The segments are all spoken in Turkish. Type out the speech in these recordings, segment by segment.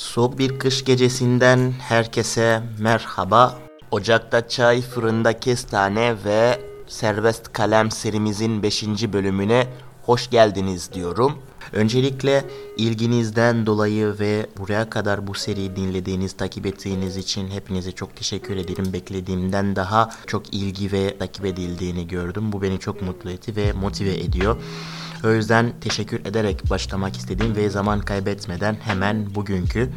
Soğuk bir kış gecesinden herkese merhaba. Ocakta çay, fırında kestane ve serbest kalem serimizin 5. bölümüne hoş geldiniz diyorum. Öncelikle ilginizden dolayı ve buraya kadar bu seriyi dinlediğiniz, takip ettiğiniz için hepinize çok teşekkür ederim. Beklediğimden daha çok ilgi ve takip edildiğini gördüm. Bu beni çok mutlu etti ve motive ediyor. O yüzden teşekkür ederek başlamak istedim ve zaman kaybetmeden hemen bugünkü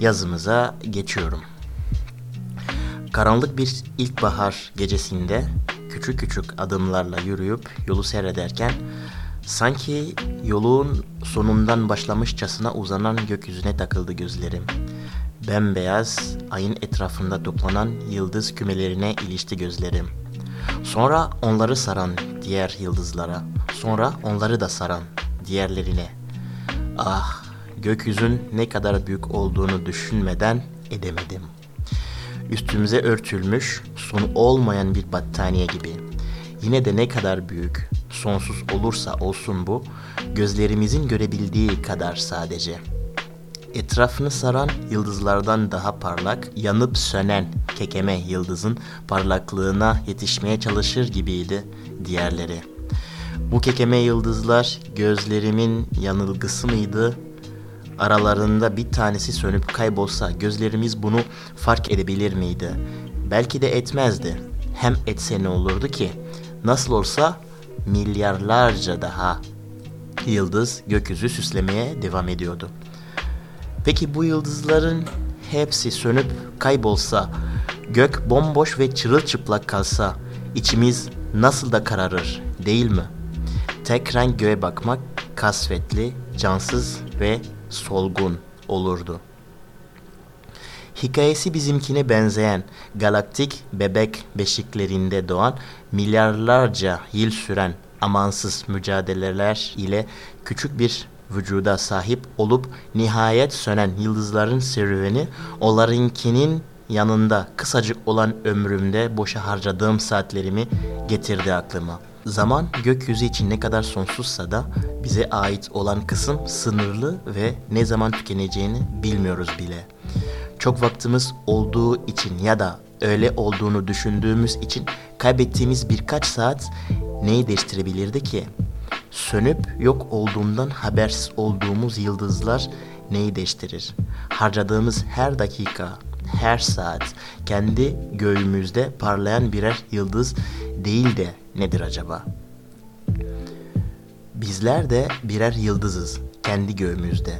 yazımıza geçiyorum. Karanlık bir ilkbahar gecesinde küçük küçük adımlarla yürüyüp yolu seyrederken sanki yolun sonundan başlamışçasına uzanan gökyüzüne takıldı gözlerim. Bembeyaz ayın etrafında toplanan yıldız kümelerine ilişti gözlerim. Sonra onları saran diğer yıldızlara, sonra onları da saran diğerlerine. Ah, gökyüzün ne kadar büyük olduğunu düşünmeden edemedim. Üstümüze örtülmüş, sonu olmayan bir battaniye gibi. Yine de ne kadar büyük, sonsuz olursa olsun bu, gözlerimizin görebildiği kadar sadece. Etrafını saran yıldızlardan daha parlak, yanıp sönen kekeme yıldızın parlaklığına yetişmeye çalışır gibiydi diğerleri. Bu kekeme yıldızlar gözlerimin yanılgısı mıydı? Aralarında bir tanesi sönüp kaybolsa gözlerimiz bunu fark edebilir miydi? Belki de etmezdi. Hem etse ne olurdu ki? Nasıl olsa milyarlarca daha yıldız gökyüzü süslemeye devam ediyordu. Peki bu yıldızların hepsi sönüp kaybolsa, gök bomboş ve çırılçıplak kalsa içimiz nasıl da kararır değil mi? Tek renk göğe bakmak kasvetli, cansız ve solgun olurdu. Hikayesi bizimkine benzeyen galaktik bebek beşiklerinde doğan milyarlarca yıl süren amansız mücadeleler ile küçük bir vücuda sahip olup nihayet sönen yıldızların serüveni onlarınkinin yanında kısacık olan ömrümde boşa harcadığım saatlerimi getirdi aklıma. Zaman gökyüzü için ne kadar sonsuzsa da bize ait olan kısım sınırlı ve ne zaman tükeneceğini bilmiyoruz bile. Çok vaktimiz olduğu için ya da öyle olduğunu düşündüğümüz için kaybettiğimiz birkaç saat neyi değiştirebilirdi ki? Sönüp yok olduğundan habersiz olduğumuz yıldızlar neyi değiştirir? Harcadığımız her dakika, her saat kendi göğümüzde parlayan birer yıldız değil de nedir acaba? Bizler de birer yıldızız kendi göğümüzde.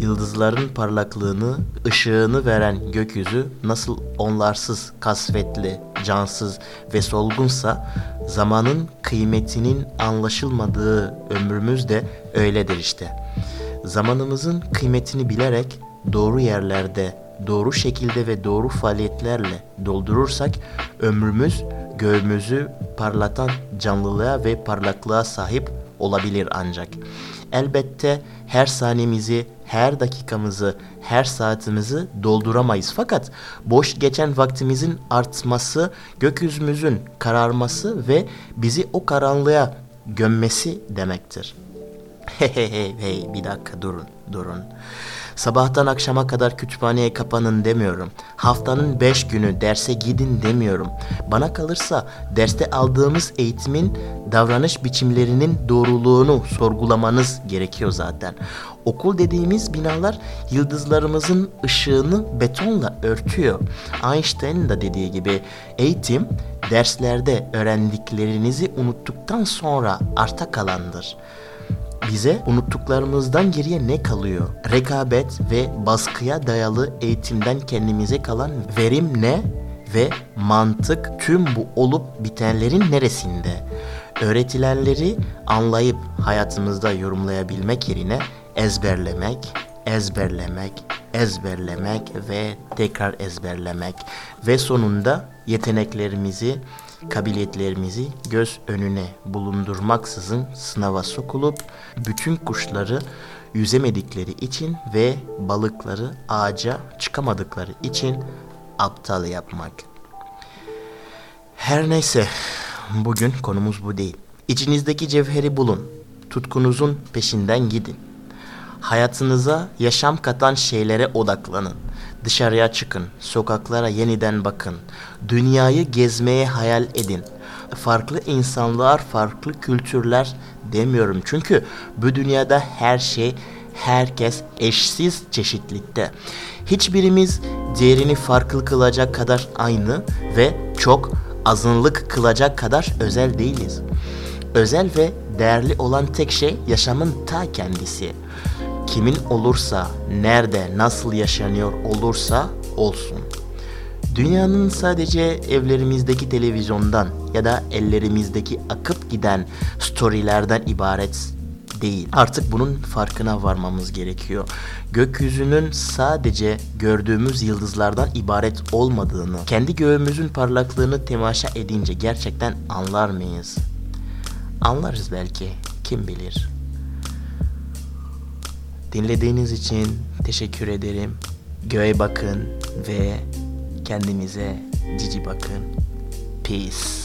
Yıldızların parlaklığını, ışığını veren gökyüzü nasıl onlarsız, kasvetli, cansız ve solgunsa zamanın kıymetinin anlaşılmadığı ömrümüz de öyledir işte. Zamanımızın kıymetini bilerek doğru yerlerde, doğru şekilde ve doğru faaliyetlerle doldurursak ömrümüz göğümüzü parlatan canlılığa ve parlaklığa sahip olabilir ancak. Elbette her saniyemizi, her dakikamızı, her saatimizi dolduramayız. Fakat boş geçen vaktimizin artması, gökyüzümüzün kararması ve bizi o karanlığa gömmesi demektir. Hey hey hey hey bir dakika durun durun. Sabahtan akşama kadar kütüphaneye kapanın demiyorum. Haftanın beş günü derse gidin demiyorum. Bana kalırsa derste aldığımız eğitimin davranış biçimlerinin doğruluğunu sorgulamanız gerekiyor zaten. Okul dediğimiz binalar yıldızlarımızın ışığını betonla örtüyor. Einstein'ın da dediği gibi eğitim derslerde öğrendiklerinizi unuttuktan sonra arta kalandır bize unuttuklarımızdan geriye ne kalıyor? Rekabet ve baskıya dayalı eğitimden kendimize kalan verim ne ve mantık tüm bu olup bitenlerin neresinde? Öğretilenleri anlayıp hayatımızda yorumlayabilmek yerine ezberlemek, ezberlemek, ezberlemek ve tekrar ezberlemek ve sonunda yeteneklerimizi kabiliyetlerimizi göz önüne bulundurmaksızın sınava sokulup bütün kuşları yüzemedikleri için ve balıkları ağaca çıkamadıkları için aptal yapmak. Her neyse bugün konumuz bu değil. İçinizdeki cevheri bulun. Tutkunuzun peşinden gidin. Hayatınıza yaşam katan şeylere odaklanın. Dışarıya çıkın, sokaklara yeniden bakın. Dünyayı gezmeye hayal edin. Farklı insanlar, farklı kültürler demiyorum. Çünkü bu dünyada her şey, herkes eşsiz çeşitlilikte. Hiçbirimiz diğerini farklı kılacak kadar aynı ve çok azınlık kılacak kadar özel değiliz. Özel ve değerli olan tek şey yaşamın ta kendisi. Kimin olursa, nerede, nasıl yaşanıyor olursa olsun. Dünyanın sadece evlerimizdeki televizyondan ya da ellerimizdeki akıp giden storylerden ibaret değil. Artık bunun farkına varmamız gerekiyor. Gökyüzünün sadece gördüğümüz yıldızlardan ibaret olmadığını, kendi göğümüzün parlaklığını temaşa edince gerçekten anlar mıyız? Anlarız belki, kim bilir. Dinlediğiniz için teşekkür ederim. Göğe bakın ve kendinize cici bakın. Peace.